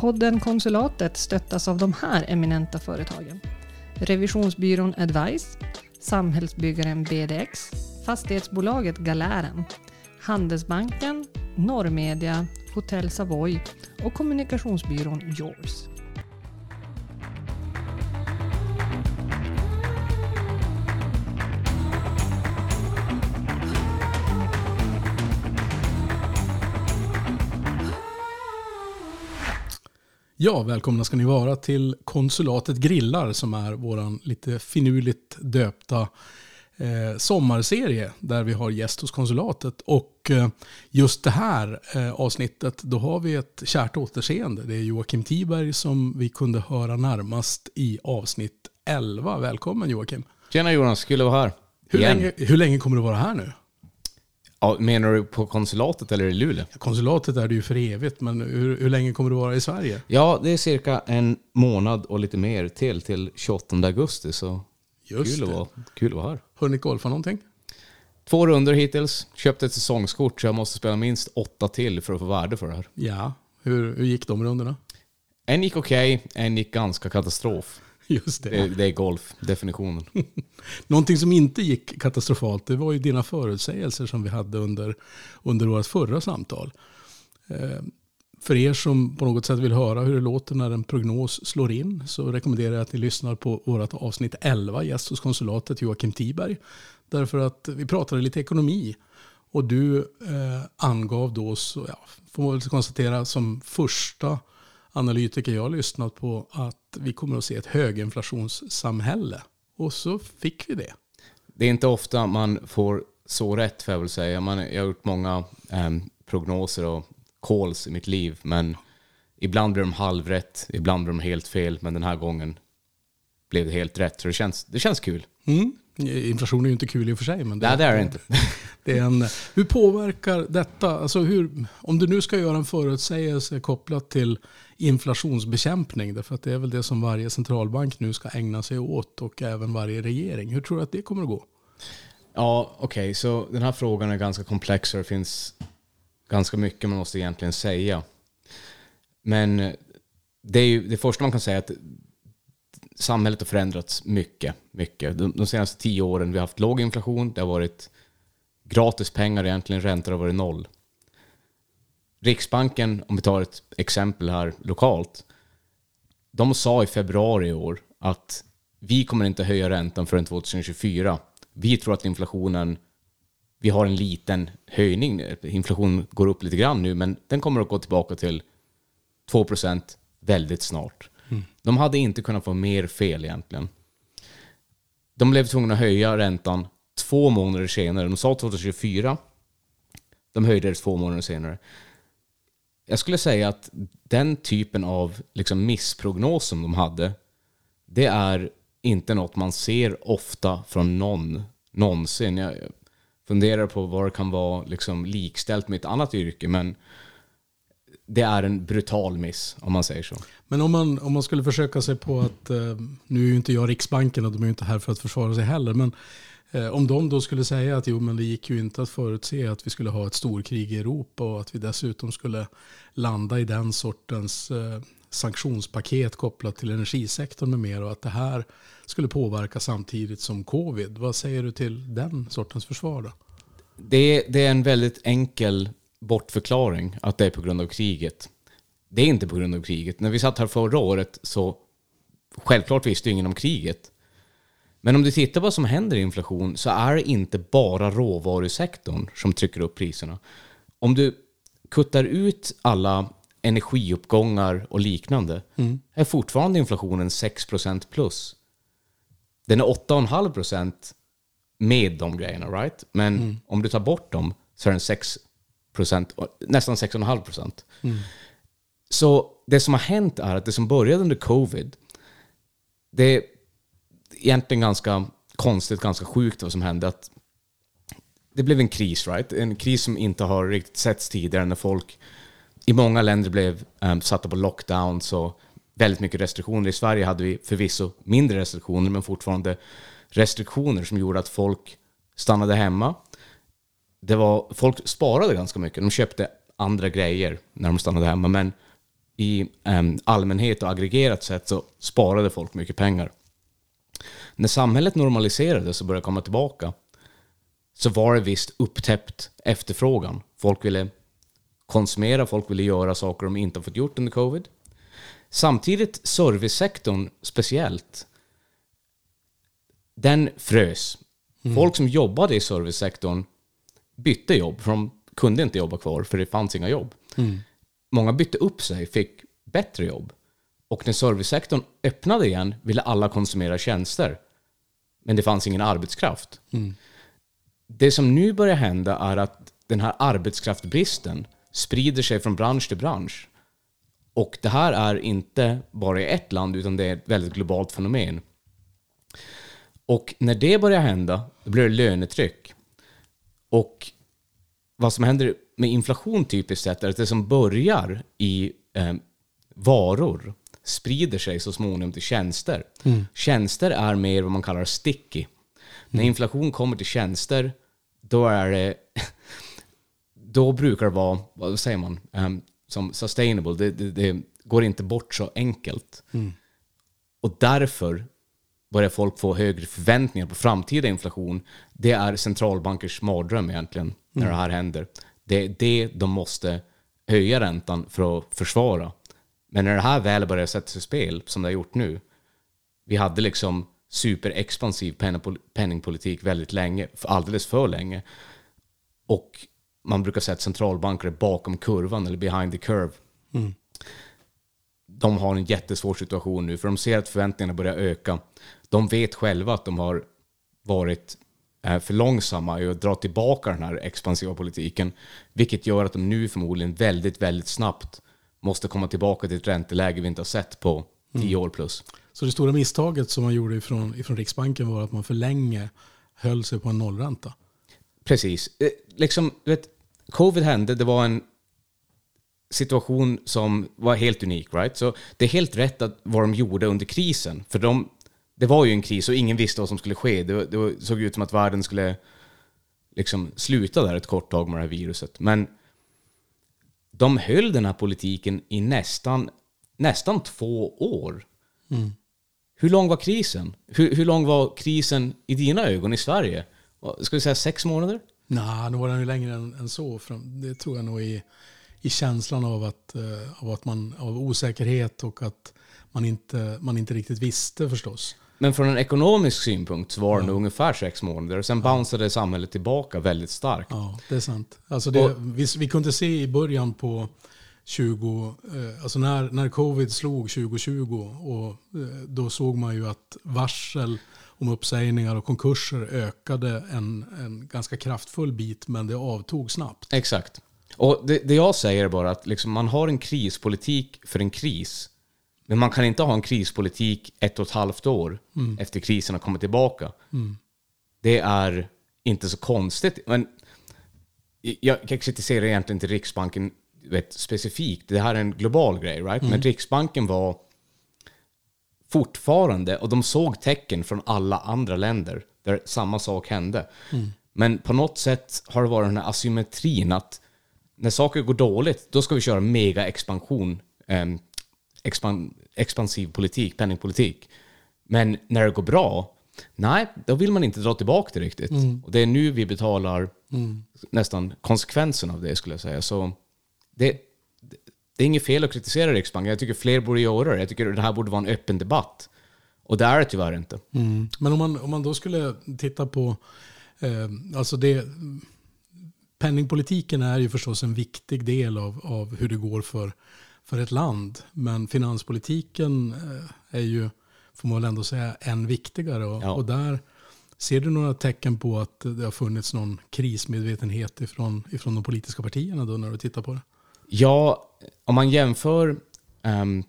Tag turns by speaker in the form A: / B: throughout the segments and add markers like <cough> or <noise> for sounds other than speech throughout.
A: Podden Konsulatet stöttas av de här eminenta företagen. Revisionsbyrån Advice, Samhällsbyggaren BDX, Fastighetsbolaget Galären, Handelsbanken, Norrmedia, Hotell Savoy och kommunikationsbyrån Yours.
B: Ja, välkomna ska ni vara till Konsulatet Grillar som är våran lite finurligt döpta eh, sommarserie där vi har gäst hos konsulatet. Och eh, just det här eh, avsnittet, då har vi ett kärt återseende. Det är Joakim Tiberg som vi kunde höra närmast i avsnitt 11. Välkommen Joakim.
C: Tjena Jonas, kul att vara här.
B: Hur länge, hur länge kommer du vara här nu?
C: Ja, menar du på konsulatet eller i Luleå?
B: Konsulatet är det ju för evigt, men hur, hur länge kommer du vara i Sverige?
C: Ja, det är cirka en månad och lite mer till, till 28 augusti. Så
B: Just
C: kul att,
B: det.
C: vara, kul att vara här.
B: Hunnit golfa någonting?
C: Två runder hittills. Köpte ett säsongskort så jag måste spela minst åtta till för att få värde för det här.
B: Ja. Hur, hur gick de rundorna?
C: En gick okej, en gick ganska katastrof.
B: Just det.
C: Det, det är golf, definitionen. <laughs>
B: Någonting som inte gick katastrofalt, det var ju dina förutsägelser som vi hade under, under vårt förra samtal. Eh, för er som på något sätt vill höra hur det låter när en prognos slår in så rekommenderar jag att ni lyssnar på vårt avsnitt 11, gäst hos konsulatet Joakim Tiberg. Därför att vi pratade lite ekonomi och du eh, angav då, så, ja, får man väl konstatera som första analytiker jag har lyssnat på att vi kommer att se ett höginflationssamhälle. Och så fick vi det.
C: Det är inte ofta man får så rätt, får jag väl säga. Man, jag har gjort många em, prognoser och calls i mitt liv, men ibland blir de halvrätt, ibland blir de helt fel, men den här gången blev det helt rätt. Så det känns, det känns kul.
B: Mm. Inflation är ju inte kul i och för sig. Men
C: Nej, det är det inte. <laughs>
B: det är en, hur påverkar detta, alltså hur, om du nu ska göra en förutsägelse kopplat till inflationsbekämpning, därför att det är väl det som varje centralbank nu ska ägna sig åt och även varje regering. Hur tror du att det kommer att gå?
C: Ja, okej, så den här frågan är ganska komplex och det finns ganska mycket man måste egentligen säga. Men det, är ju, det första man kan säga är att samhället har förändrats mycket. mycket. De, de senaste tio åren vi har haft låg inflation, det har varit gratis pengar egentligen, räntor har varit noll. Riksbanken, om vi tar ett exempel här lokalt, de sa i februari i år att vi kommer inte höja räntan förrän 2024. Vi tror att inflationen, vi har en liten höjning. Inflationen går upp lite grann nu, men den kommer att gå tillbaka till 2% väldigt snart. De hade inte kunnat få mer fel egentligen. De blev tvungna att höja räntan två månader senare. De sa 2024. De höjde det två månader senare. Jag skulle säga att den typen av liksom missprognos som de hade, det är inte något man ser ofta från någon någonsin. Jag funderar på vad det kan vara liksom likställt med ett annat yrke, men det är en brutal miss om man säger så.
B: Men om man, om man skulle försöka sig på att, eh, nu är ju inte jag Riksbanken och de är ju inte här för att försvara sig heller, men Eh, om de då skulle säga att jo men det gick ju inte att förutse att vi skulle ha ett storkrig i Europa och att vi dessutom skulle landa i den sortens eh, sanktionspaket kopplat till energisektorn med mer och att det här skulle påverka samtidigt som covid. Vad säger du till den sortens försvar då?
C: Det, det är en väldigt enkel bortförklaring att det är på grund av kriget. Det är inte på grund av kriget. När vi satt här förra året så självklart visste ingen om kriget. Men om du tittar på vad som händer i inflation så är det inte bara råvarusektorn som trycker upp priserna. Om du kuttar ut alla energiuppgångar och liknande är fortfarande inflationen 6% plus. Den är 8,5% med de grejerna, right? Men om du tar bort dem så är den 6% nästan 6,5 procent. Så det som har hänt är att det som började under covid, det egentligen ganska konstigt, ganska sjukt vad som hände. Att det blev en kris, right? En kris som inte har riktigt setts tidigare när folk i många länder blev um, satta på lockdowns och väldigt mycket restriktioner. I Sverige hade vi förvisso mindre restriktioner, men fortfarande restriktioner som gjorde att folk stannade hemma. Det var, folk sparade ganska mycket. De köpte andra grejer när de stannade hemma. Men i um, allmänhet och aggregerat sett så sparade folk mycket pengar. När samhället normaliserades och började komma tillbaka så var det visst upptäppt efterfrågan. Folk ville konsumera, folk ville göra saker de inte har fått gjort under covid. Samtidigt servicesektorn speciellt, den frös. Folk som jobbade i servicesektorn bytte jobb, för de kunde inte jobba kvar för det fanns inga jobb. Många bytte upp sig, fick bättre jobb. Och när servicesektorn öppnade igen ville alla konsumera tjänster. Men det fanns ingen arbetskraft. Det som nu börjar hända är att den här arbetskraftbristen sprider sig från bransch till bransch. Och det här är inte bara i ett land, utan det är ett väldigt globalt fenomen. Och när det börjar hända, då blir det lönetryck. Och vad som händer med inflation typiskt sett är att det som börjar i eh, varor sprider sig så småningom till tjänster. Tjänster är mer vad man kallar sticky. När inflation kommer till tjänster, då är det <laughs> då brukar det vara, vad säger man, Ehm, som sustainable. Det, det, det går inte bort så enkelt. Och därför börjar folk få högre förväntningar på framtida inflation. Det är centralbankers mardröm egentligen, när det här händer. Det är det de måste höja räntan för att försvara. Men när det här väl börjar sättas i spel, som det har gjort nu, vi hade liksom superexpansiv penningpol- penningpolitik väldigt länge, alldeles för länge. Och man brukar säga att centralbanker är bakom kurvan eller behind the curve. De har en jättesvår situation nu för de ser att förväntningarna börjar öka. De vet själva att de har varit eh, för långsamma i att dra tillbaka den här expansiva politiken. Vilket gör att de nu förmodligen väldigt, väldigt snabbt måste komma tillbaka till ett ränteläge vi inte har sett på tio år plus.
B: Så det stora misstaget som man gjorde ifrån, ifrån Riksbanken var att man för länge höll sig på en nollränta.
C: Precis. Eh, Liksom, du vet, covid hände, det var en situation som var helt unik. Right? Så det är helt rätt att vad de gjorde under krisen. För de, det var ju en kris och ingen visste vad som skulle ske. Det, det såg ut som att världen skulle liksom sluta där ett kort tag med det här viruset. Men de höll den här politiken i nästan, nästan två år. Hur lång var krisen? Hur, hur lång var krisen i dina ögon i Sverige? Ska vi säga sex månader?
B: Nej, nu var den ju längre än, än så. Det tror jag nog i, i känslan av, att, eh, av, att man, av osäkerhet och att man inte, man inte riktigt visste förstås.
C: Men från en ekonomisk synpunkt så var det nog ungefär sex månader. Sen bounceade samhället tillbaka väldigt starkt.
B: Ja, det är sant. Alltså det, vi, vi kunde se i början på 20, eh, alltså när, när covid slog 2020 och eh, då såg man ju att varsel om uppsägningar och konkurser ökade en, en ganska kraftfull bit men det avtog snabbt.
C: Exakt. Och det, det jag säger är bara att liksom man har en krispolitik för en kris. Men man kan inte ha en krispolitik ett och ett halvt år efter krisen har kommit tillbaka. Det är inte så konstigt. Men jag, jag kritiserar egentligen inte Riksbanken vet, specifikt. Det här är en global grej, right? Men Riksbanken var fortfarande, och de såg tecken från alla andra länder där samma sak hände. Men på något sätt har det varit den här asymmetrin att när saker går dåligt, då ska vi köra mega expansion, eh, expan, expansiv politik, penningpolitik. Men när det går bra, nej, då vill man inte dra tillbaka det riktigt. Och det är nu vi betalar nästan konsekvensen av det skulle jag säga. Så det, det är inget fel att kritisera Riksbanken. Jag tycker fler borde göra det. Jag tycker det här borde vara en öppen debatt. Och det är det tyvärr inte.
B: Men om man, om man då skulle titta på, eh, alltså det, penningpolitiken är ju förstås en viktig del av, av hur det går för, för ett land. Men finanspolitiken eh, är ju, får man väl ändå säga, än viktigare. Och,
C: Ja.
B: och där ser du några tecken på att det har funnits någon krismedvetenhet ifrån, ifrån de politiska partierna då när du tittar på det?
C: Ja, om man jämför... ehm,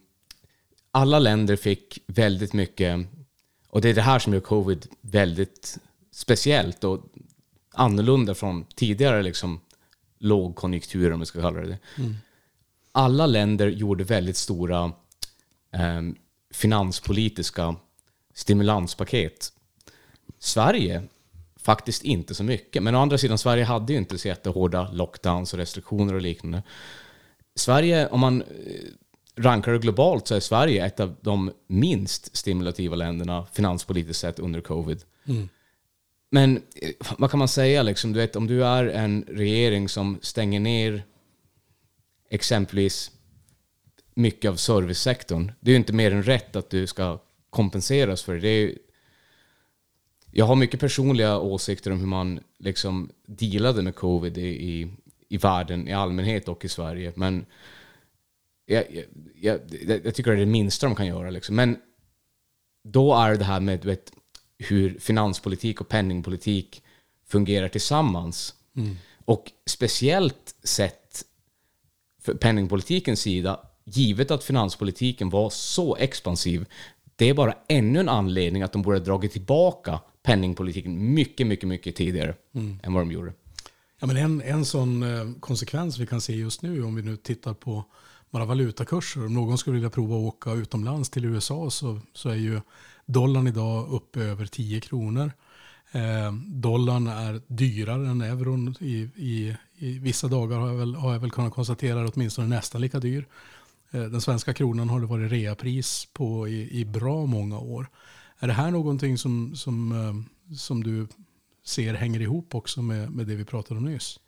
C: alla länder fick väldigt mycket... Och det är det här som gör covid väldigt speciellt och annorlunda från tidigare liksom, lågkonjunkturer, om vi ska kalla det det. Alla länder gjorde väldigt stora ehm, finanspolitiska stimulanspaket. Sverige faktiskt inte så mycket. Men å andra sidan, Sverige hade ju inte så jättehårda lockdowns och restriktioner och liknande. Sverige, om man eh, rankar du globalt så är Sverige ett av de minst stimulativa länderna finanspolitiskt sett under covid. Men eh, vad kan man säga liksom, du vet om du är en regering som stänger ner exempelvis mycket av servicesektorn. Det är ju inte mer än rätt att du ska kompenseras för det. det ju, jag har mycket personliga åsikter om hur man liksom dealade med covid i, i, i världen i allmänhet och i Sverige. Men jag, jag, jag, jag tycker det är det minsta de kan göra. Liksom. Men då är det här med vet, hur finanspolitik och penningpolitik fungerar tillsammans. Och speciellt sett penningpolitikens sida, givet att finanspolitiken var så expansiv, det är bara ännu en anledning att de borde ha dragit tillbaka penningpolitiken mycket, mycket, mycket tidigare än vad de gjorde.
B: Ja, men en, en sån eh, konsekvens vi kan se just nu om vi nu tittar på bara valutakurser. Om någon skulle vilja prova att åka utomlands till USA så, så är ju dollarn idag uppe över 10 kronor. Eh, dollarn är dyrare än euron. I, i, I vissa dagar har jag, väl, har jag väl kunnat konstatera att åtminstone nästan lika dyr. Eh, den svenska kronan har det varit reapris på i, i bra många år. Är det här någonting som, som, eh, som du ser hänger ihop också med, med det vi pratade om nyss?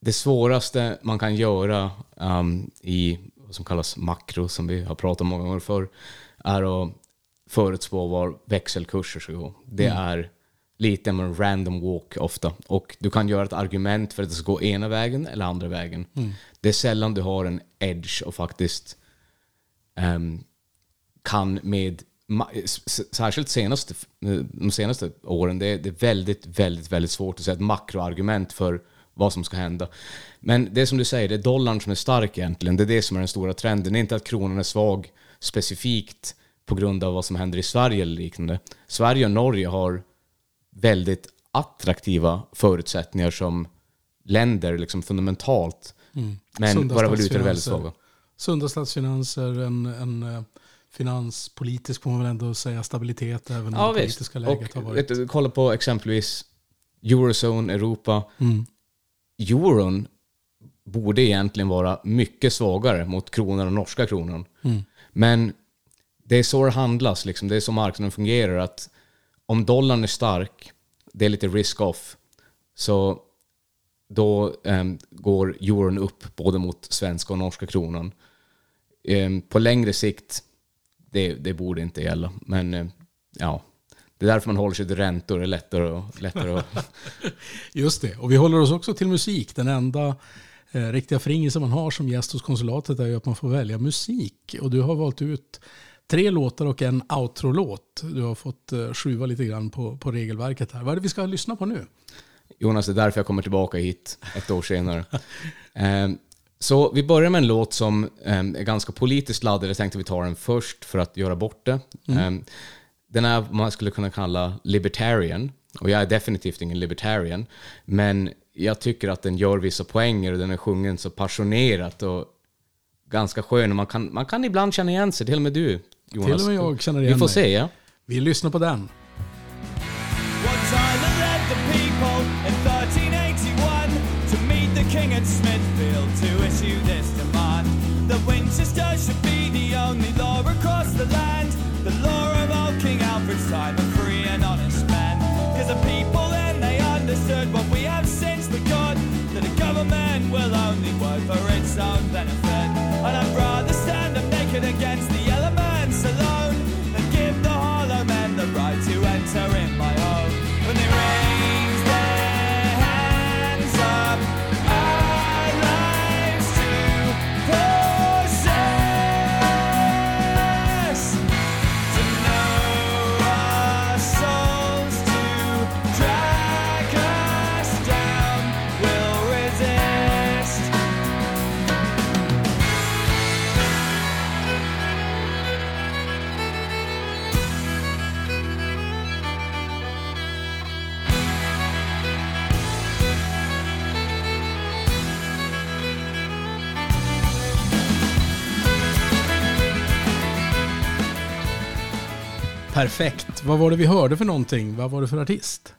C: Det svåraste man kan göra um, i vad som kallas makro, som vi har pratat om många gånger förr, är att förutspå var växelkurser ska gå. Det är lite av en random walk ofta. Och du kan göra ett argument för att det ska gå ena vägen eller andra vägen. Det är sällan du har en edge och faktiskt ehm, kan med Särskilt senaste, de senaste åren, det är, det är väldigt, väldigt, väldigt svårt att säga ett makroargument för vad som ska hända. Men det är som du säger, det är dollarn som är stark egentligen. Det är det som är den stora trenden. Det är inte att kronan är svag specifikt på grund av vad som händer i Sverige eller liknande. Sverige och Norge har väldigt attraktiva förutsättningar som länder liksom fundamentalt. Men
B: Sunda
C: våra valutor är väldigt svaga.
B: Sunda statsfinanser, en, en eh, finanspolitisk får man väl ändå säga stabilitet även om
C: Ja,
B: det
C: visst.
B: politiska läget har
C: Och
B: varit.
C: vet du, kolla på exempelvis Eurozone, Europa.
B: Mm.
C: Euron borde egentligen vara mycket svagare mot kronan och norska kronan.
B: Mm.
C: Men det är så det handlas, liksom. det är så marknaden fungerar. att om dollarn är stark, det är lite risk-off, så då um, går euron upp både mot svenska och norska kronan. Um, på längre sikt, det, det borde inte gälla. Men um, ja, det är därför man håller sig till räntor. Det är lättare, och, lättare att... <laughs>
B: Just det, och vi håller oss också till musik. Den enda eh, riktiga fringisen man har som gäst hos konsulatet är ju att man får välja musik. Och du har valt ut tre låtar och en outro-låt. Du har fått eh, skruva lite grann på, på regelverket här. Vad är det vi ska lyssna på nu?
C: Jonas, det är därför jag kommer tillbaka hit ett år senare. <laughs> Ehm, så vi börjar med en låt som ehm, är ganska politiskt laddad. Jag tänkte vi tar den först för att göra bort det. Ehm, den är vad man skulle kunna kalla libertarian. Och jag är definitivt ingen libertarian. Men jag tycker att den gör vissa poänger och den är sjungen så passionerat och ganska skön. Och man kan, man kan ibland känna igen sig, till och med du Jonas.
B: Till och med jag känner igen
C: Vi får
B: mig.
C: se, ja.
B: Vi lyssnar på den.
D: I led the people in 1381 to meet king at Smithfield to issue this demand. That Winchester should be the only law across the land. The law of old King Alfred's time
B: Perfekt. Vad var det vi hörde för någonting? Vad var det för artist?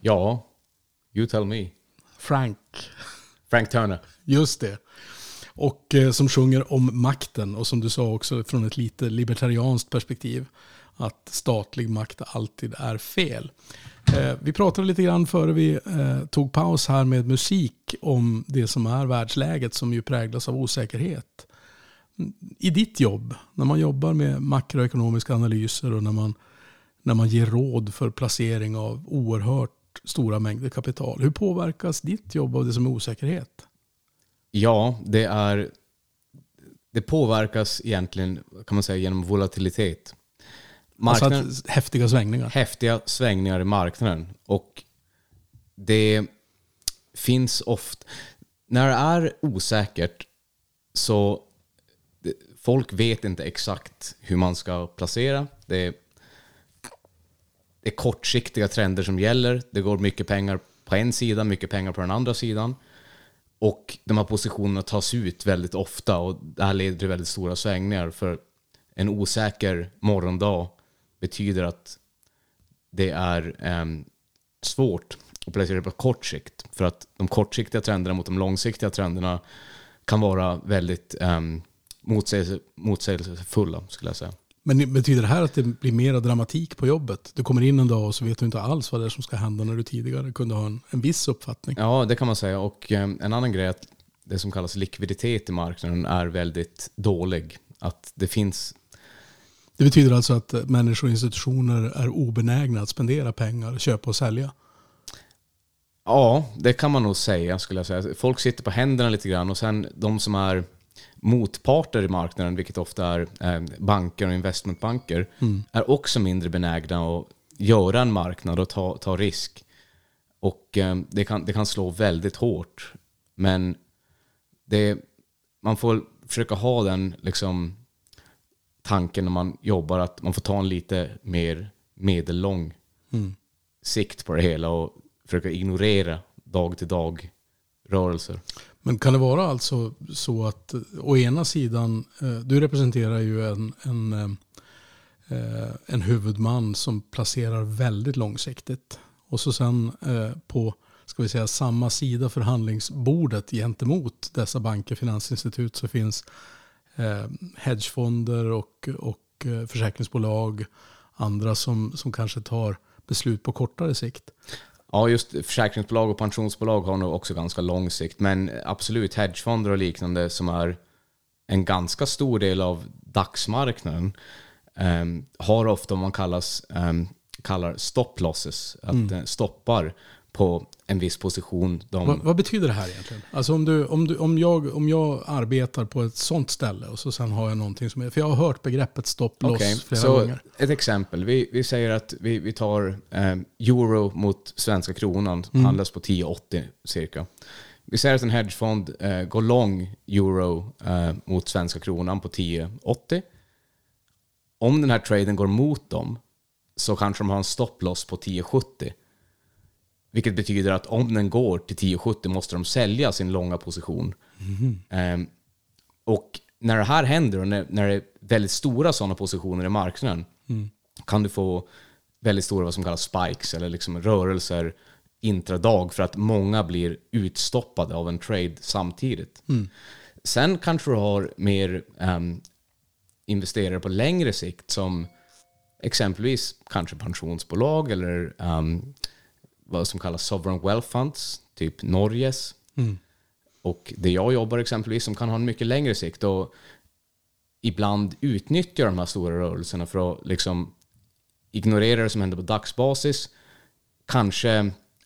C: Ja, you tell me.
B: Frank.
C: Frank Turner.
B: Just det. Och eh, som sjunger om makten och som du sa också från ett lite libertarianskt perspektiv. Att statlig makt alltid är fel. Eh, vi pratade lite grann före vi eh, tog paus här med musik om det som är världsläget som ju präglas av osäkerhet. I ditt jobb, när man jobbar med makroekonomiska analyser och när man, när man ger råd för placering av oerhört stora mängder kapital. Hur påverkas ditt jobb av det som är osäkerhet?
C: Ja, det är... Det påverkas egentligen kan man säga genom volatilitet. Marknaden,
B: Alltså häftiga svängningar.
C: häftiga svängningar i marknaden. Och det finns ofta... När det är osäkert så det- Folk vet inte exakt hur man ska placera. Det är, det är kortsiktiga trender som gäller. Det går mycket pengar på en sida, mycket pengar på den andra sidan. Och de här positionerna tas ut väldigt ofta och det här leder till väldigt stora svängningar. För en osäker morgondag betyder att det är eh, svårt att placera på kort sikt. För att de kortsiktiga trenderna mot de långsiktiga trenderna kan vara väldigt um, motsägelsefulla, skulle jag säga.
B: Men betyder det här att det blir mer dramatik på jobbet? Du kommer in en dag och så vet du inte alls vad det är som ska hända när du tidigare kunde ha en, en viss uppfattning.
C: Ja, det kan man säga. Och ehm, en annan grej är att det som kallas likviditet i marknaden är väldigt dålig. Att det finns
B: Det betyder alltså att eh, människor och institutioner är obenägna att spendera pengar, köpa och sälja.
C: Ja, det kan man nog säga skulle jag säga. Folk sitter på händerna lite grann och sen de som är motparter i marknaden, vilket ofta är eh, banker och investmentbanker, är också mindre benägna att göra en marknad och ta, ta risk. Och eh, det, kan, det kan slå väldigt hårt. Men det, man får försöka ha den liksom, tanken när man jobbar att man får ta en lite mer medellång sikt på det hela och försöka ignorera dag till dag rörelser.
B: Men kan det vara alltså så att eh, å ena sidan, eh, du representerar ju en, en, eh, en huvudman som placerar väldigt långsiktigt. Och så sen på ska vi säga, samma sida förhandlingsbordet gentemot dessa banker, finansinstitut så finns hedgefonder och, och försäkringsbolag, andra som, som kanske tar beslut på kortare sikt.
C: Ja, just försäkringsbolag och pensionsbolag har nog också ganska lång sikt. Men absolut, hedgefonder och liknande som är en ganska stor del av dagsmarknaden ehm, har ofta vad man kallas, ehm, kallar stop losses. Att det stoppar på en viss position. De,
B: Vad, vad betyder det här egentligen? Alltså om, du, om, du, om, jag, om jag arbetar på ett sånt ställe och så sen har jag någonting som är... För jag har hört begreppet stopp loss
C: Okej,
B: flera
C: så
B: gånger.
C: ett exempel. Vi, vi säger att vi, vi tar eh, euro mot svenska kronan,
B: Mm.
C: handlas på 10,80 cirka. Vi säger att en hedgefond eh, går lång euro eh, mot svenska kronan på 10,80. Om den här traden går mot dem så kanske de har en stopploss på 10,70. Vilket betyder att om den går till 10,70 måste de sälja sin långa position. Ehm, och när det här händer och när, när det är väldigt stora sådana positioner i marknaden kan du få väldigt stora vad som kallas spikes eller liksom rörelser intradag för att många blir utstoppade av en trade samtidigt. Sen kanske du har mer ehm, investerare på längre sikt som exempelvis kanske pensionsbolag eller ehm, vad som kallas sovereign wealth funds, typ Norges. Och det jag jobbar exempelvis som kan ha en mycket längre sikt och ibland utnyttjar de här stora rörelserna för att liksom ignorera det som händer på dagsbasis. Kanske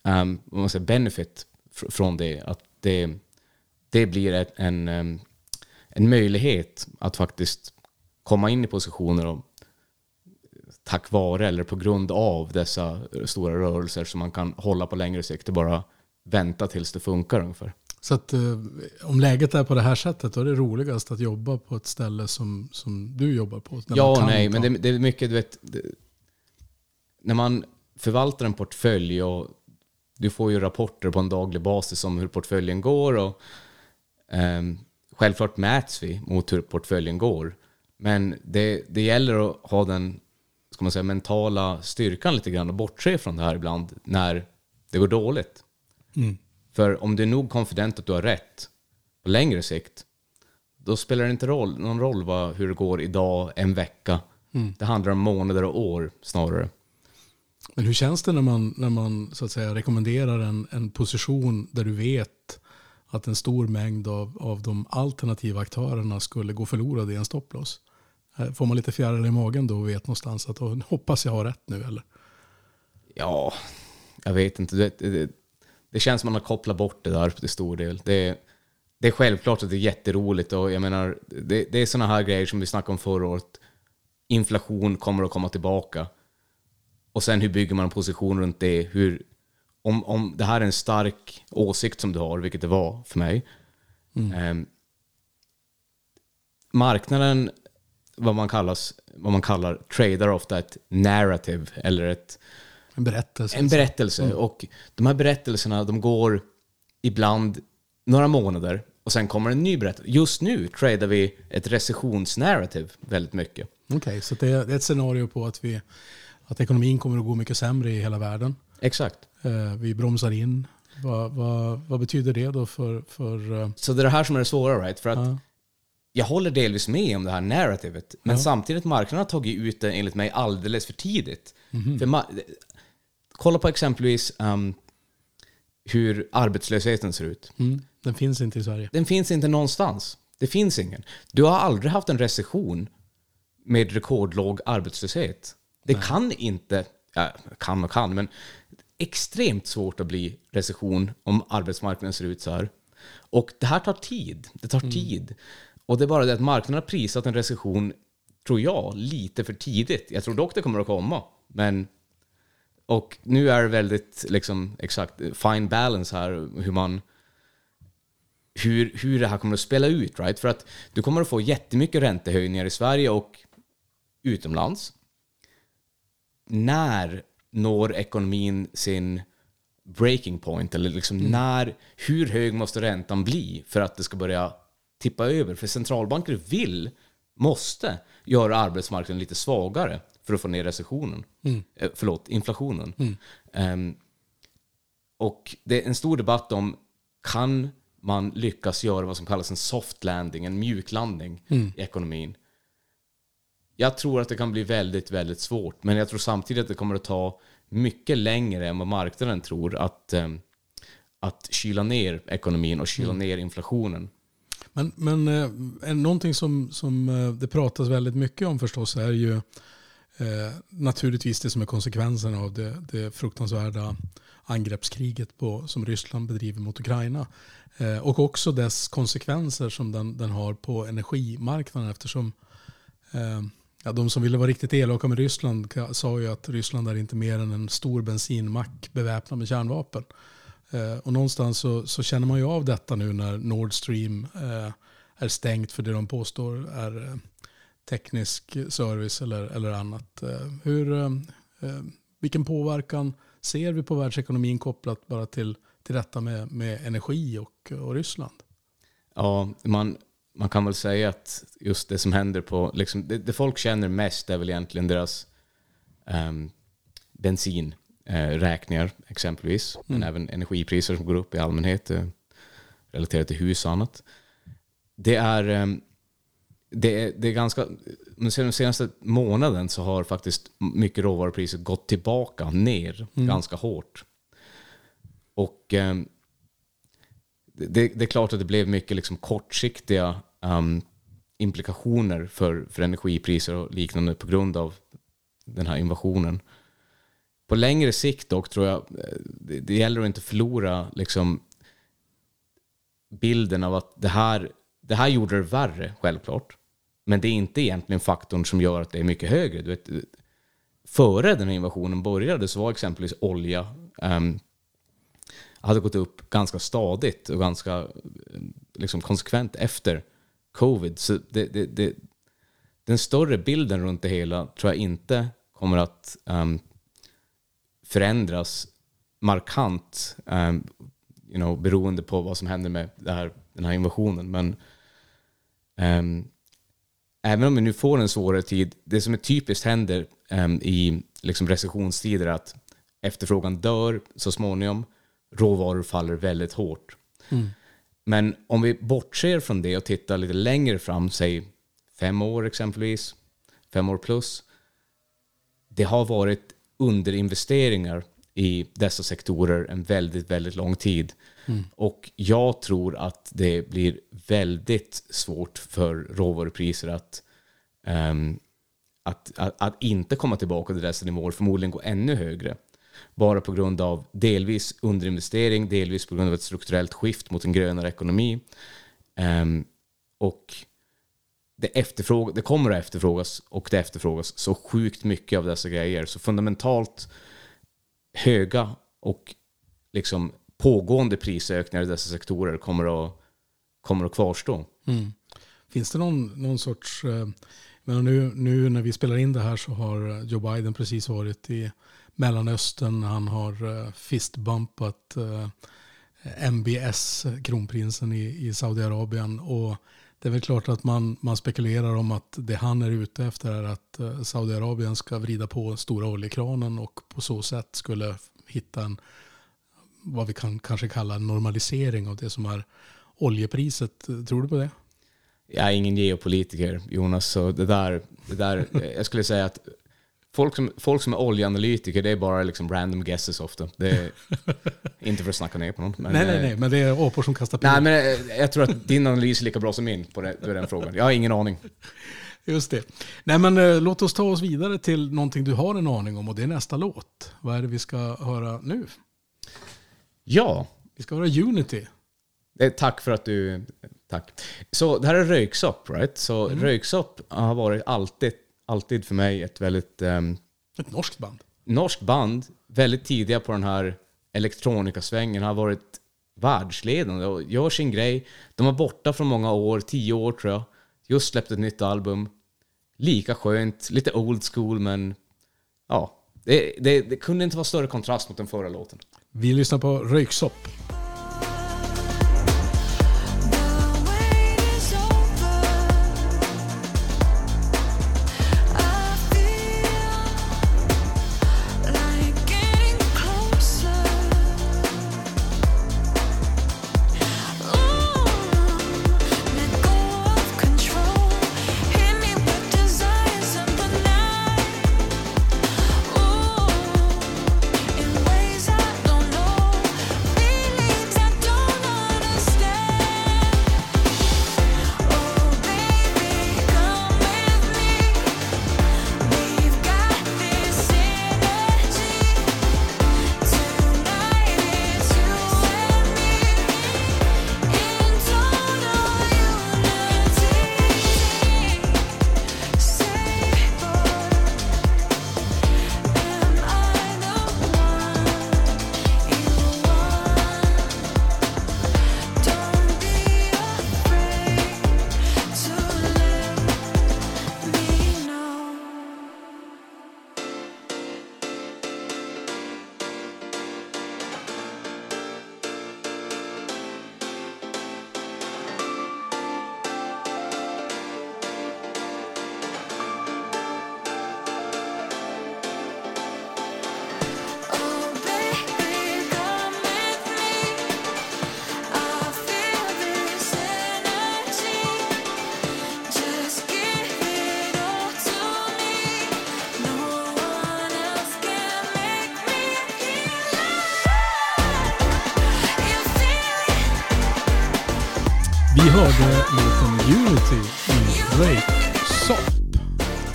C: um, man säger, benefit fr- från det. Att det, det blir ett, en, em, en möjlighet att faktiskt komma in i positioner och tack vare eller på grund av dessa stora rörelser som man kan hålla på längre sikt och bara vänta tills det funkar ungefär.
B: Så att eh, om läget är på det här sättet då är det roligast att jobba på ett ställe som, som du jobbar på.
C: Ja och nej,
B: ta-
C: men det, det är mycket, du vet, det, när man förvaltar en portfölj och du får ju rapporter på en daglig basis om hur portföljen går och ehm, självklart mäts vi mot hur portföljen går. Men det, det gäller att ha den ska man säga, mentala styrkan lite grann och bortse från det här ibland när det går dåligt. För om du är nog confident att du har rätt på längre sikt då spelar det inte roll, någon roll vad, hur det går idag, en vecka. Det handlar om månader och år snarare.
B: Men hur känns det när man, när man så att säga, rekommenderar en, en position där du vet att en stor mängd av, av de alternativa aktörerna skulle gå förlorade i en stopploss? Eh, Får man lite fjärilar i magen då och vet någonstans att "Åh, hoppas jag har rätt nu eller?
C: Ja, jag vet inte. Det, det, det känns som att man har kopplat bort det där till stor del. Det, det är självklart att det är jätteroligt och jag menar, det, det är sådana här grejer som vi snackade om förra året. Inflation kommer att komma tillbaka. Och sen hur bygger man en position runt det? Hur, om, om det här är en stark åsikt som du har, vilket det var för mig. ehm, marknaden, vad man, kallas, vad man kallar, tradar ofta ett narrative eller ett
B: En berättelse.
C: en berättelse. Och de här berättelserna, de går ibland några månader och sen kommer en ny berättelse. Just nu tradar vi ett recessionsnarrative väldigt mycket.
B: Okej, så det är det är ett scenario på att, vi, att ekonomin kommer att gå mycket sämre i hela världen.
C: Exakt.
B: Eh, vi bromsar in. Vad, vad, vad betyder det då för... för eh,
C: Så det är det här som är det svåra, right? För att
B: ja.
C: Jag håller delvis med om det här narrativet, men
B: Ja.
C: samtidigt marknaden har tagit ut det enligt mig alldeles för tidigt. För ma- kolla på exempelvis um, hur arbetslösheten ser ut.
B: mm, den finns inte i Sverige.
C: Den finns inte någonstans. Det finns ingen. Du har aldrig haft en recession med rekordlåg arbetslöshet. Det kan inte, ja, kan och kan, men extremt svårt att bli recession om arbetsmarknaden ser ut så här. Och det här tar tid. Det tar tid. Och det är bara det att marknaden har prisat en recession, tror jag, lite för tidigt. Jag tror dock det kommer att komma. Men och nu är det väldigt liksom, exakt fine balance här, hur man hur, hur det här kommer att spela ut. Right? För att du kommer att få jättemycket räntehöjningar i Sverige och utomlands. När når ekonomin sin breaking point? Eller liksom när, hur hög måste räntan bli för att det ska börja tippa över? För centralbanker vill, måste, göra arbetsmarknaden lite svagare för att få ner recessionen. Eh, förlåt, inflationen. Ehm, och det är en stor debatt om kan man lyckas göra vad som kallas en soft landing, en mjuk landning i ekonomin. Jag tror att det kan bli väldigt, väldigt svårt. Men jag tror samtidigt att det kommer att ta mycket längre än vad marknaden tror att, ehm, att kyla ner ekonomin och kyla ner inflationen.
B: Men, men eh, någonting som, som eh, det pratas väldigt mycket om förstås är ju eh, naturligtvis det som är konsekvensen av det, det fruktansvärda angreppskriget på, som Ryssland bedriver mot Ukraina. Eh, och också dess konsekvenser som den, den har på energimarknaden eftersom eh, ja, de som ville vara riktigt elaka med Ryssland sa ju att Ryssland är inte mer än en stor bensinmack beväpnad med kärnvapen. Eh, och någonstans så, så känner man ju av detta nu när Nord Stream eh, är stängt för det de påstår är eh, teknisk service eller, eller annat. Eh, hur, eh, eh, vilken påverkan ser vi på världsekonomin kopplat bara till, till detta med, med energi och, och Ryssland?
C: Ja, man, man kan väl säga att just det som händer på... Liksom, det, det folk känner mest är väl egentligen deras um, bensinräkningar exempelvis. Men även energipriser som går upp i allmänhet eh, relaterat till hus och annat. Det är, ehm, det är, det är ganska... Den senaste månaden så har faktiskt mycket råvarupriser gått tillbaka ner ganska hårt. Och ehm, det, det är klart att det blev mycket liksom kortsiktiga um, implikationer för, för energipriser och liknande på grund av den här invasionen. På längre sikt dock tror jag eh, det, det gäller att inte förlora liksom, bilden av att det här, det här gjorde det värre, självklart. Men det är inte egentligen faktorn som gör att det är mycket högre. Du vet, före den här invasionen började så var exempelvis olja um, hade gått upp ganska stadigt och ganska eh, liksom, konsekvent efter covid. Så det, det, det, den större bilden runt det hela tror jag inte kommer att um, förändras markant um, you know, beroende på vad som händer med här, den här invasionen. Men ehm, även om vi nu får en svårare tid, det som är typiskt händer ehm, i liksom recessionstider är att efterfrågan dör så småningom, råvaror faller väldigt hårt. Men om vi bortser från det och tittar lite längre fram, säg fem år exempelvis, fem år plus. Det har varit underinvesteringar i dessa sektorer en väldigt, väldigt lång tid. Och jag tror att det blir väldigt svårt för råvarupriser att, ehm, att, att, att inte komma tillbaka till dessa nivåer, förmodligen gå ännu högre. Bara på grund av delvis underinvestering, delvis på grund av ett strukturellt skift mot en grönare ekonomi. Ehm, och det, efterfråga, det kommer att efterfrågas och det efterfrågas så sjukt mycket av dessa grejer. Så fundamentalt höga och liksom pågående prisökningar i dessa sektorer kommer att, kommer att kvarstå. Mm.
B: Finns det någon, någon sorts... Eh, Men nu, nu när vi spelar in det här så har Joe Biden precis varit i Mellanöstern. Han har eh, fistbumpat eh, MBS, kronprinsen i, i Saudiarabien. Och det är väl klart att man, man spekulerar om att det han är ute efter är att eh, Saudiarabien ska vrida på stora oljekranen och på så sätt skulle hitta en, vad vi kan kanske kalla en normalisering av det som är oljepriset. Tror du på det?
C: Jag är ingen geopolitiker, Jonas, så det där, det där eh, jag skulle säga att folk som, folk som är oljeanalytiker, det är bara liksom random guesses ofta. Det är <laughs> inte för att snacka ner på någon. Men,
B: nej, nej,
C: eh,
B: nej, men det är apor som kastar pil.
C: Nej, men eh, jag tror att din analys är lika bra som min på, det, på den frågan. Jag har ingen aning. <laughs>
B: Just det. Nej, men eh, låt oss ta oss vidare till någonting du har en aning om och det är nästa låt. Vad är det vi ska höra nu?
C: Ja,
B: Vi ska höra Unity.
C: Tack för att du... Tack. Så det här är röyksopp, right? Så röyksopp har varit alltid, alltid för mig ett väldigt um,
B: Ett norskt band.
C: norskt band. Väldigt tidiga på den här elektronikasvängen. Har varit världsledande och gör sin grej. De var borta från många år, tio år tror jag. Just släppt ett nytt album. Lika skönt, lite old school men ja. Det, det, det kunde inte vara större kontrast mot den förra låten.
B: Vi lyssnar på Röyksopp.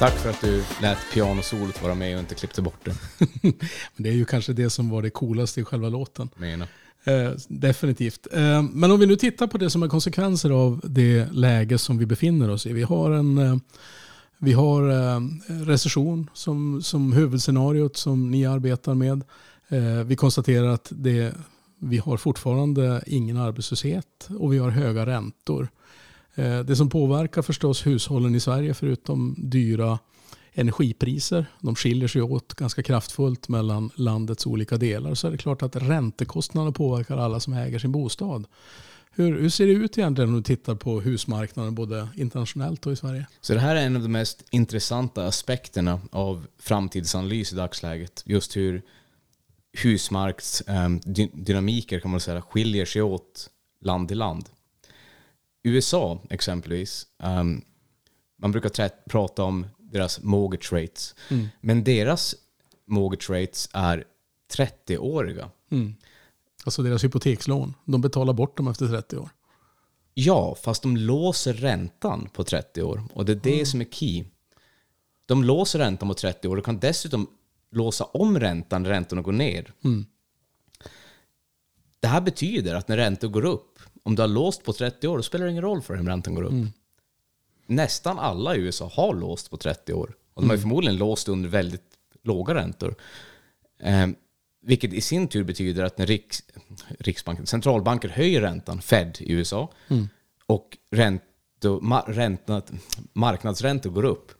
C: Tack för att du lät pianosolot vara med och inte klippte bort det. <laughs>
B: Men det är ju kanske det som var det coolaste i själva låten.
C: Menar.
B: Eh, definitivt. Eh, men om vi nu tittar på det som är konsekvenser av det läge som vi befinner oss i. Vi har en eh, vi har eh, recession som, som huvudscenariot som ni arbetar med. Eh, vi konstaterar att det, vi har fortfarande ingen arbetslöshet och vi har höga räntor. Eh, det som påverkar förstås hushållen i Sverige förutom dyra energipriser, de skiljer sig åt ganska kraftfullt mellan landets olika delar, så är det klart att räntekostnaderna påverkar alla som äger sin bostad. Hur, hur ser det ut egentligen om du tittar på husmarknaden både internationellt och i Sverige?
C: Så det här är en av de mest intressanta aspekterna av framtidsanalys i dagsläget. Just hur husmarksdynamiker eh, kan man säga skiljer sig åt land till land. USA exempelvis, ehm, man brukar prata om deras mortgage rates, men deras mortgage rates är 30-åriga.
B: Alltså deras hypotekslån. De betalar bort dem efter 30 år.
C: Ja, fast de låser räntan på 30 år. Och det är det som är key. De låser räntan på 30 år och kan dessutom låsa om räntan när räntorna går ner. Det här betyder att när räntor går upp, om du har låst på 30 år, då spelar det ingen roll för om räntan går upp. Nästan alla i USA har låst på 30 år. Och de har ju förmodligen låst under väldigt låga räntor. Eh, vilket i sin tur betyder att när Riks, Riksbanken, centralbanker höjer räntan, Fed i USA, och ränto, ma, ränta, marknadsräntor går upp,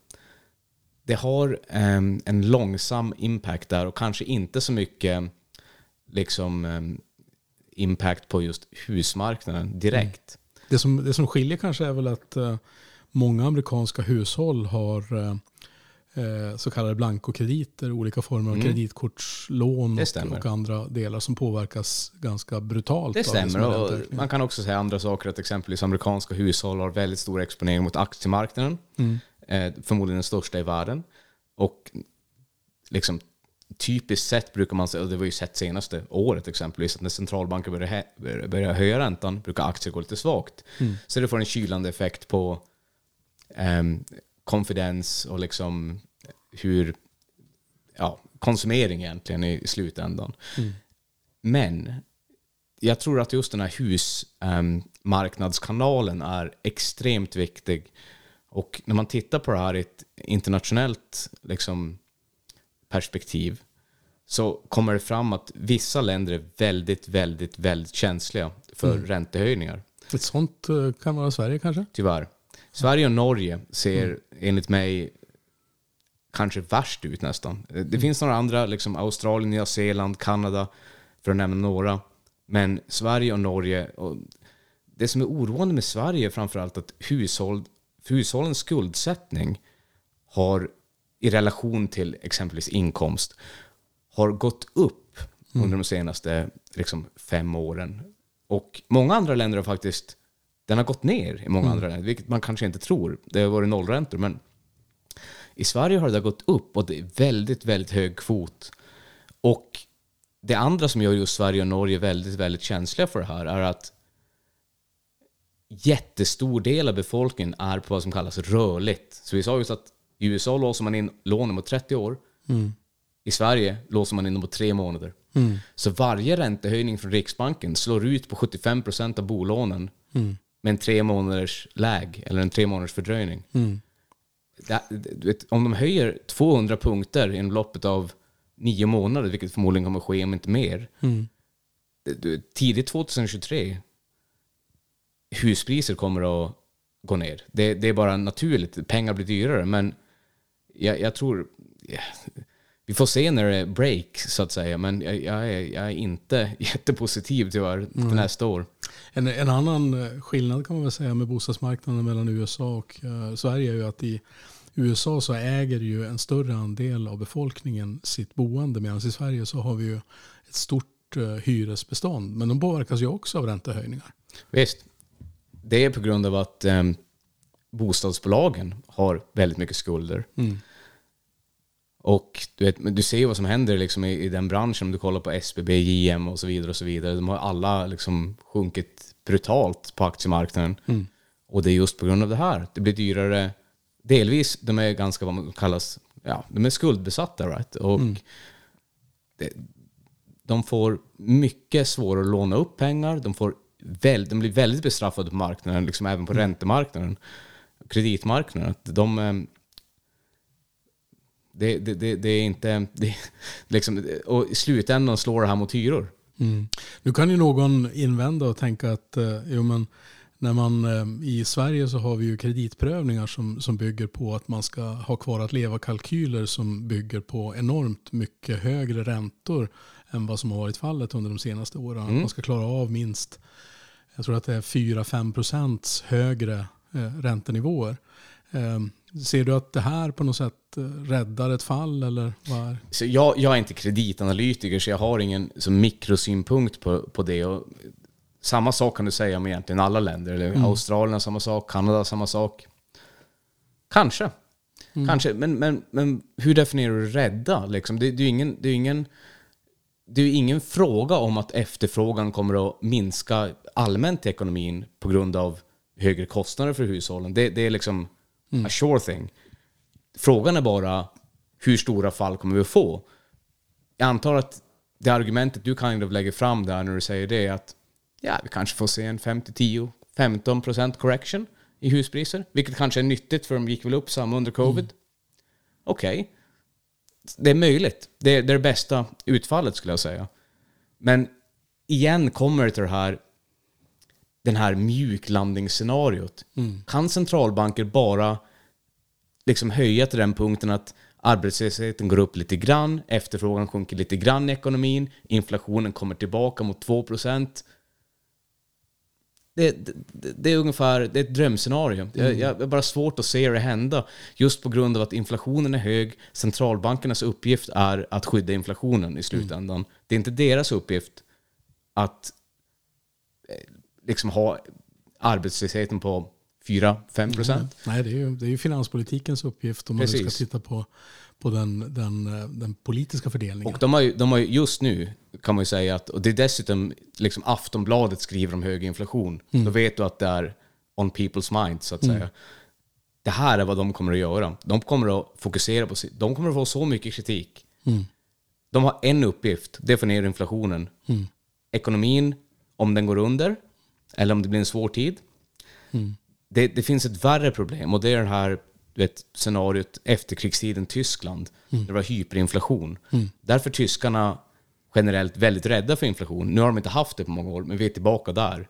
C: det har ehm, en långsam impact där och kanske inte så mycket liksom, ehm, impact på just husmarknaden direkt.
B: Det som, det som skiljer kanske är väl att eh, många amerikanska hushåll har eh, eh, så kallade blankokrediter, olika former av kreditkortslån
C: Mm. Det
B: och, och andra delar som påverkas ganska brutalt.
C: Det stämmer.
B: ränteökningar.
C: man kan också säga andra saker, att exempelvis amerikanska hushåll har väldigt stor exponering mot aktiemarknaden. Eh, förmodligen den största i världen. Och liksom typiskt sett brukar man säga, och det var ju sett senaste året exempelvis, att när centralbanker börjar, börjar- höja räntan brukar aktier gå lite svagt. Så det får en kylande effekt på um, konfidens och liksom hur ja, konsumering egentligen i slutändan. Men jag tror att just den här husmarknadskanalen är extremt viktig. Och när man tittar på det här i ett internationellt liksom, perspektiv så kommer det fram att vissa länder är väldigt, väldigt, väldigt känsliga för räntehöjningar.
B: Ett sånt eh, kan vara Sverige kanske?
C: Tyvärr. Sverige och Norge ser enligt mig kanske värst ut nästan. Det finns några andra, liksom Australien, Nya Zeeland, Kanada, för att nämna några. Men Sverige och Norge, och det som är oroande med Sverige är framförallt att hushåll, hushållens skuldsättning har i relation till exempelvis inkomst har gått upp under de senaste liksom, fem åren. Och många andra länder har faktiskt, den har gått ner i många andra länder, vilket man kanske inte tror. Det har varit nollräntor, men i Sverige har det gått upp och det är väldigt, väldigt hög kvot. Och det andra som gör just Sverige och Norge väldigt, väldigt känsliga för det här är att jättestor del av befolkningen är på vad som kallas rörligt. Så vi sa just att i USA låser man in lånen mot 30 år. I Sverige låser man in dem på tre månader. Så varje räntehöjning från Riksbanken slår ut på 75% av bolånen med en tre månaders läg eller en tre månaders fördröjning. Det, du vet, om de höjer 200 punkter inom loppet av nio månader, vilket förmodligen kommer att ske om inte mer. Det- du, tidigt 2023, huspriser kommer att gå ner. Det, det är bara naturligt, pengar blir dyrare. Men jag, jag tror... ja, vi får se när det är break, så att säga. Men jag, jag, är, jag är inte <laughs> jättepositiv tyvärr till nästa år.
B: En, en annan eh, skillnad kan man väl säga med bostadsmarknaden mellan USA och eh, Sverige är ju att i USA så äger ju en större andel av befolkningen sitt boende medan i Sverige så har vi ju ett stort eh, hyresbestånd. Men de påverkas ju också av räntehöjningar.
C: Visst. Det är på grund av att eh, bostadsbolagen har väldigt mycket skulder. Och du, vet, du ser ju vad som händer liksom i, i den branschen. Om du kollar på SBB, JM och så vidare. och så vidare. De har alla liksom sjunkit brutalt på aktiemarknaden. Och det är just på grund av det här. Det blir dyrare. Delvis, de är ganska vad man kallas, ja, de är skuldbesatta. Right? Och det, de får mycket svårare att låna upp pengar. De, får väl, de blir väldigt bestraffade på marknaden, liksom även på räntemarknaden, kreditmarknaden. Att De, eh, det, det, det, det är inte... <laughs> Det, liksom, och i slutändan slår det här mot hyror.
B: Nu kan ju någon invända och tänka att eh, jo, men när man, eh, i Sverige så har vi ju kreditprövningar som, som bygger på att man ska ha kvar att leva-kalkyler som bygger på enormt mycket högre räntor än vad som har varit fallet under de senaste åren. Man ska klara av minst, jag tror att det är 4-5 procents högre räntenivåer. Eh, ser du att det här på något sätt eh, räddar ett fall eller vad?
C: Så jag, jag är inte kreditanalytiker, så jag har ingen så mikrosynpunkt på, på det. Och samma sak kan du säga om egentligen alla länder. Eller Australien har samma sak, Kanada samma sak. Kanske. Kanske, men, men, men hur definierar du rädda? Liksom? Det, det är ingen, det är ingen, det är ingen fråga om att efterfrågan kommer att minska allmänt i ekonomin på grund av högre kostnader för hushållen. Det, det är liksom a sure thing. Frågan är bara hur stora fall kommer vi att få? Jag antar att det argumentet du kind of lägger fram där när du säger det är att ja, vi kanske får se en 5-10-15% correction i huspriser, vilket kanske är nyttigt för de gick väl upp samma under covid. Okej. Det är möjligt. Det är det bästa utfallet skulle jag säga. Men igen kommer det till det här den här mjuklandningsscenariot. Kan centralbanker bara liksom höja till den punkten att arbetslösheten går upp lite grann, efterfrågan sjunker lite grann i ekonomin, inflationen kommer tillbaka mot 2 procent. Det, det, det är ungefär det är ett drömscenario. Jag, jag har bara svårt att se det hända. Just på grund av att inflationen är hög. Centralbankernas uppgift är att skydda inflationen i slutändan. Det är inte deras uppgift att liksom ha arbetslösheten på 4-5 procent.
B: Nej, det är, ju, det är ju finanspolitikens uppgift om man
C: Precis.
B: ska titta på, på den, den, den politiska fördelningen.
C: Och de har, ju, de har ju just nu, kan man ju säga att, och det är dessutom, liksom Aftonbladet skriver om hög inflation. Då vet du att det är on people's minds, så att säga. Det här är vad de kommer att göra. De kommer att fokusera på, de kommer att få så mycket kritik. De har en uppgift, det är att få ner inflationen. Ekonomin, om den går under, eller om det blir en svår tid. Det, det finns ett värre problem och det är det här du vet, scenariot efterkrigstiden Tyskland. Där det var hyperinflation. Därför är tyskarna generellt väldigt rädda för inflation. Nu har de inte haft det på många år, men vi är tillbaka där.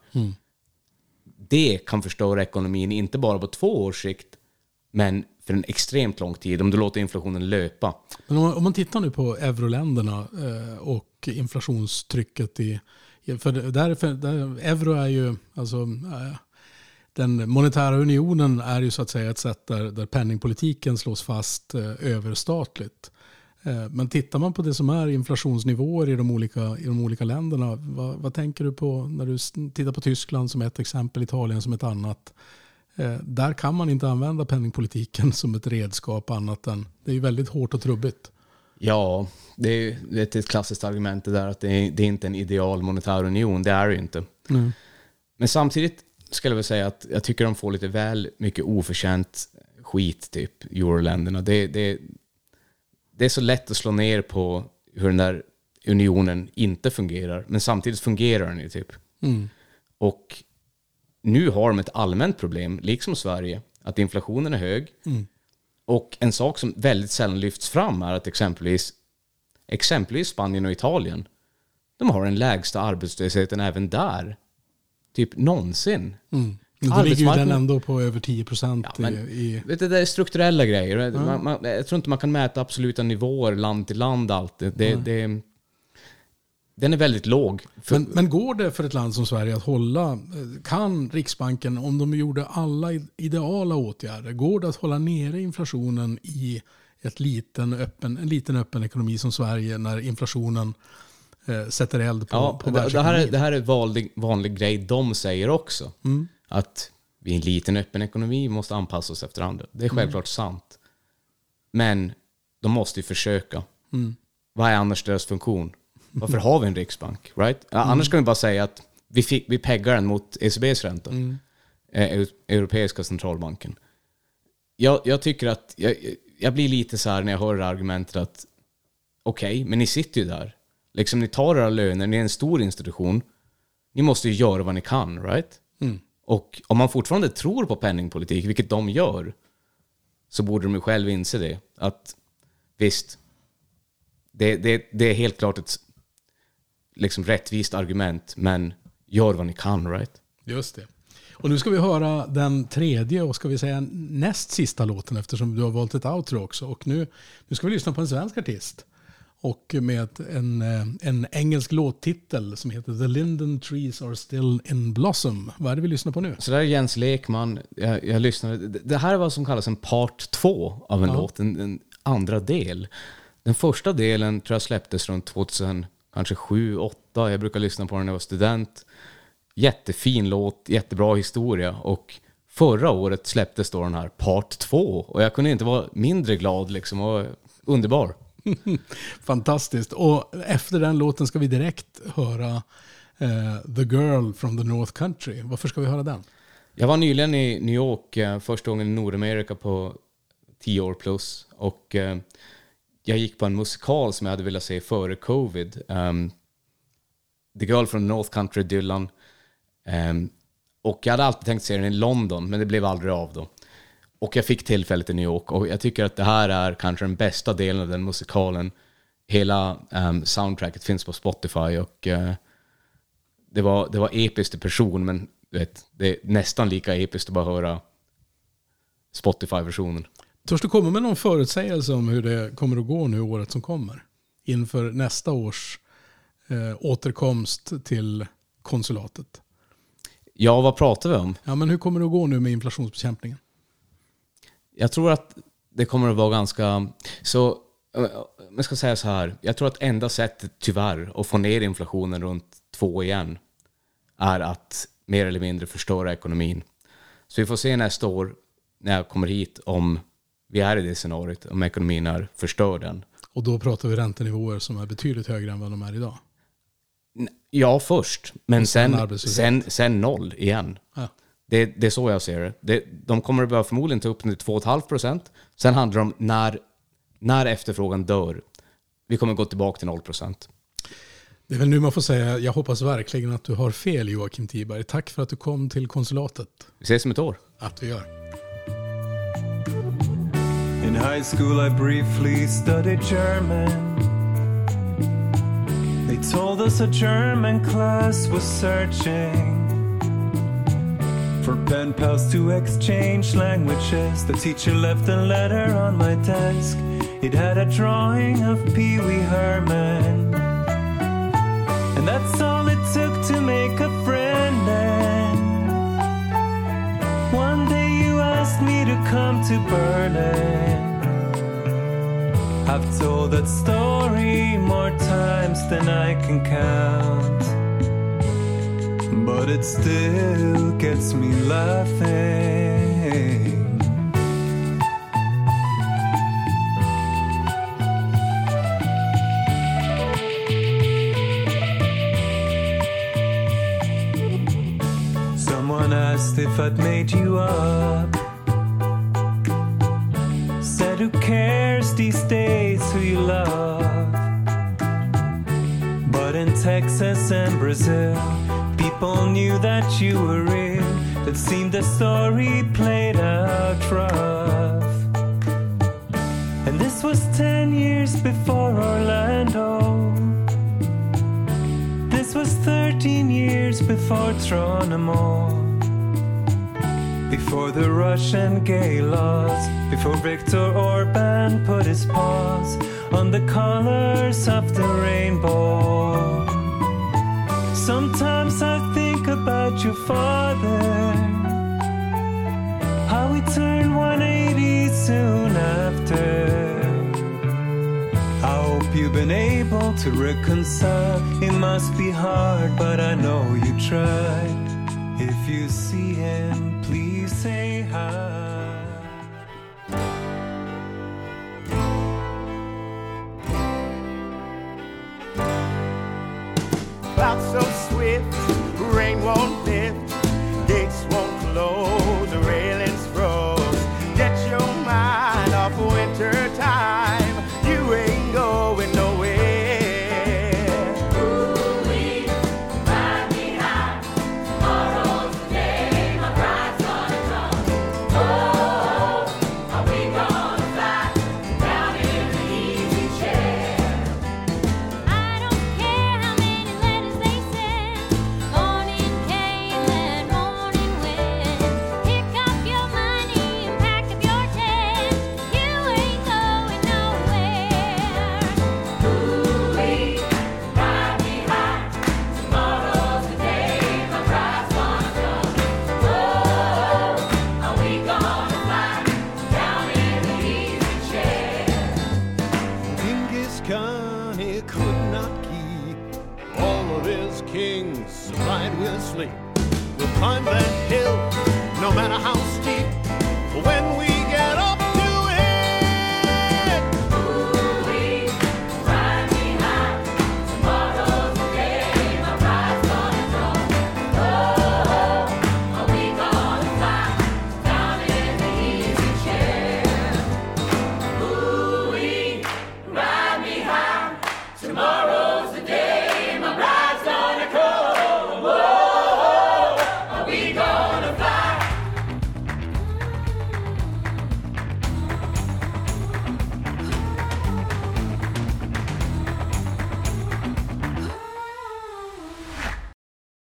C: Det kan förstöra ekonomin, inte bara på två års sikt, men för en extremt lång tid, om du låter inflationen löpa.
B: Men om man, om man tittar nu på euroländerna eh, och inflationstrycket i... För där, för där, euro är ju... Alltså, eh, den monetära unionen är ju så att säga ett sätt där, där penningpolitiken slås fast eh, överstatligt. Eh, men tittar man på det som är inflationsnivåer i de olika, i de olika länderna, vad, vad tänker du på när du tittar på Tyskland som ett exempel, Italien som ett annat? Eh, där kan man inte använda penningpolitiken <laughs> som ett redskap annat än, det är ju väldigt hårt och trubbigt.
C: Ja, det är, det är ett klassiskt argument det där att det är, det är inte en ideal monetär union. Det är det ju inte. Men samtidigt skulle jag väl säga att jag tycker de får lite väl mycket oförtjänt skit, typ, euroländerna. Det, det, det är så lätt att slå ner på hur den där unionen inte fungerar, men samtidigt fungerar den ju typ. Och nu har de ett allmänt problem, liksom Sverige, att inflationen är hög. Och en sak som väldigt sällan lyfts fram är att exempelvis, exempelvis Spanien och Italien, de har den lägsta arbetslösheten även där. Typ någonsin.
B: Men Då ligger ju den ändå på över 10 procent
C: Ja, men-
B: i.
C: Vet du, det är strukturella grejer. Man, man, jag tror inte man kan mäta absoluta nivåer land till land alltid. Det, det, den är väldigt låg.
B: Men, men går det för ett land som Sverige att hålla, eh, kan Riksbanken, om de gjorde alla ideala åtgärder, går det att hålla nere inflationen i ett liten öppen, en liten öppen ekonomi som Sverige när inflationen eh, sätter eld på,
C: ja,
B: på
C: det, det, här är,
B: världsekonomin?
C: det här är en vanlig, vanlig grej de säger också. Att vi är en liten öppen ekonomi, vi måste anpassa oss efter andra. Det är självklart sant. Men de måste ju försöka. Vad är annars deras funktion? Varför har vi en riksbank? Right? Ja, Annars kan vi bara säga att vi, fick, vi peggar den mot ECBs ränta. Eh, Eu- Europeiska centralbanken. Jag, jag tycker att, jag, jag blir lite så här när jag hör det argumentet att okej, men ni sitter ju där. Liksom ni tar era löner, ni är en stor institution. Ni måste ju göra vad ni kan, right? Och om man fortfarande tror på penningpolitik, vilket de gör, så borde de ju själv inse det. Att visst, det, det, det är helt klart ett liksom rättvist argument, men gör vad ni kan, right?
B: Just det. Och nu ska vi höra den tredje och ska vi säga näst sista låten eftersom du har valt ett outro också. Och nu, nu ska vi lyssna på en svensk artist. Och med en, eh, en engelsk låttitel som heter The Linden Trees Are Still In Blossom. Vad är det vi lyssnar på nu?
C: Så där är Jens Lekman. Jag, jag lyssnade. Det det här är vad som kallas en part två av en låt, en, en andra del. Den första delen tror jag släpptes runt 2000, kanske 7, 8. Jag brukar lyssna på den när jag var student. Jättefin låt, jättebra historia och förra året släpptes då den här part 2 och jag kunde inte vara mindre glad liksom och underbar. <laughs>
B: Fantastiskt. Och efter den låten ska vi direkt höra eh, The Girl from the North Country. Varför ska vi höra den?
C: Jag var nyligen i New York eh, första gången i Nordamerika på 10 år plus och eh, jag gick på en musikal som jag hade velat se före covid. Um, The Girl from North Country, Dylan. Um, och jag hade alltid tänkt se den i London, men det blev aldrig av då. Och jag fick tillfället i New York och jag tycker att det här är kanske den bästa delen av den musikalen. Hela um, soundtracket finns på Spotify och uh, det, var, det var episkt i person, men du vet, det är nästan lika episkt att bara höra Spotify-versionen.
B: Törs du komma med någon förutsägelse om hur det kommer att gå nu året som kommer? Inför nästa års eh, återkomst till konsulatet.
C: Ja, vad pratar vi om?
B: Ja, men hur kommer det att gå nu med inflationsbekämpningen?
C: Jag tror att det kommer att vara ganska... Så, jag ska säga så här. Jag tror att enda sättet, tyvärr, att få ner inflationen runt två igen är att mer eller mindre förstöra ekonomin. Så vi får se nästa år när jag kommer hit om vi är i det scenariot, om ekonomin är förstörd än.
B: Och då pratar vi räntenivåer som är betydligt högre än vad de är idag.
C: Ja, först. Men
B: sen
C: sen, sen, noll igen.
B: Ja.
C: Det, det är så jag ser det. det de kommer att behöva förmodligen ta upp till 2,5 procent. Sen handlar det om när, när efterfrågan dör. Vi kommer gå tillbaka till 0 procent.
B: Det är väl nu man får säga, jag hoppas verkligen att du har fel Joakim Tiberg. Tack för att du kom till konsulatet.
C: Vi ses om ett år.
B: Att vi gör.
E: In high school, I briefly studied German. They told us a German class was searching for pen pals to exchange languages. The teacher left a letter on my desk. It had a drawing of Pee Wee Herman. And that's all to come to Berlin. I've told that story more times than I can count. But it still gets me laughing. Someone asked if I'd made you up. Who cares these days who you love? But in Texas and Brazil, people knew that you were real. It seemed the story played out rough. And this was 10 years before Orlando. This was 13 years before Tronimo. Before the Russian gay laws, before Viktor Orban put his paws on the colors of the rainbow. Sometimes I think about your father, how he turned 180 soon after. I hope you've been able to reconcile. It must be hard, but I know you tried. If you see him, please say hi.
F: Clouds so swift, rain won't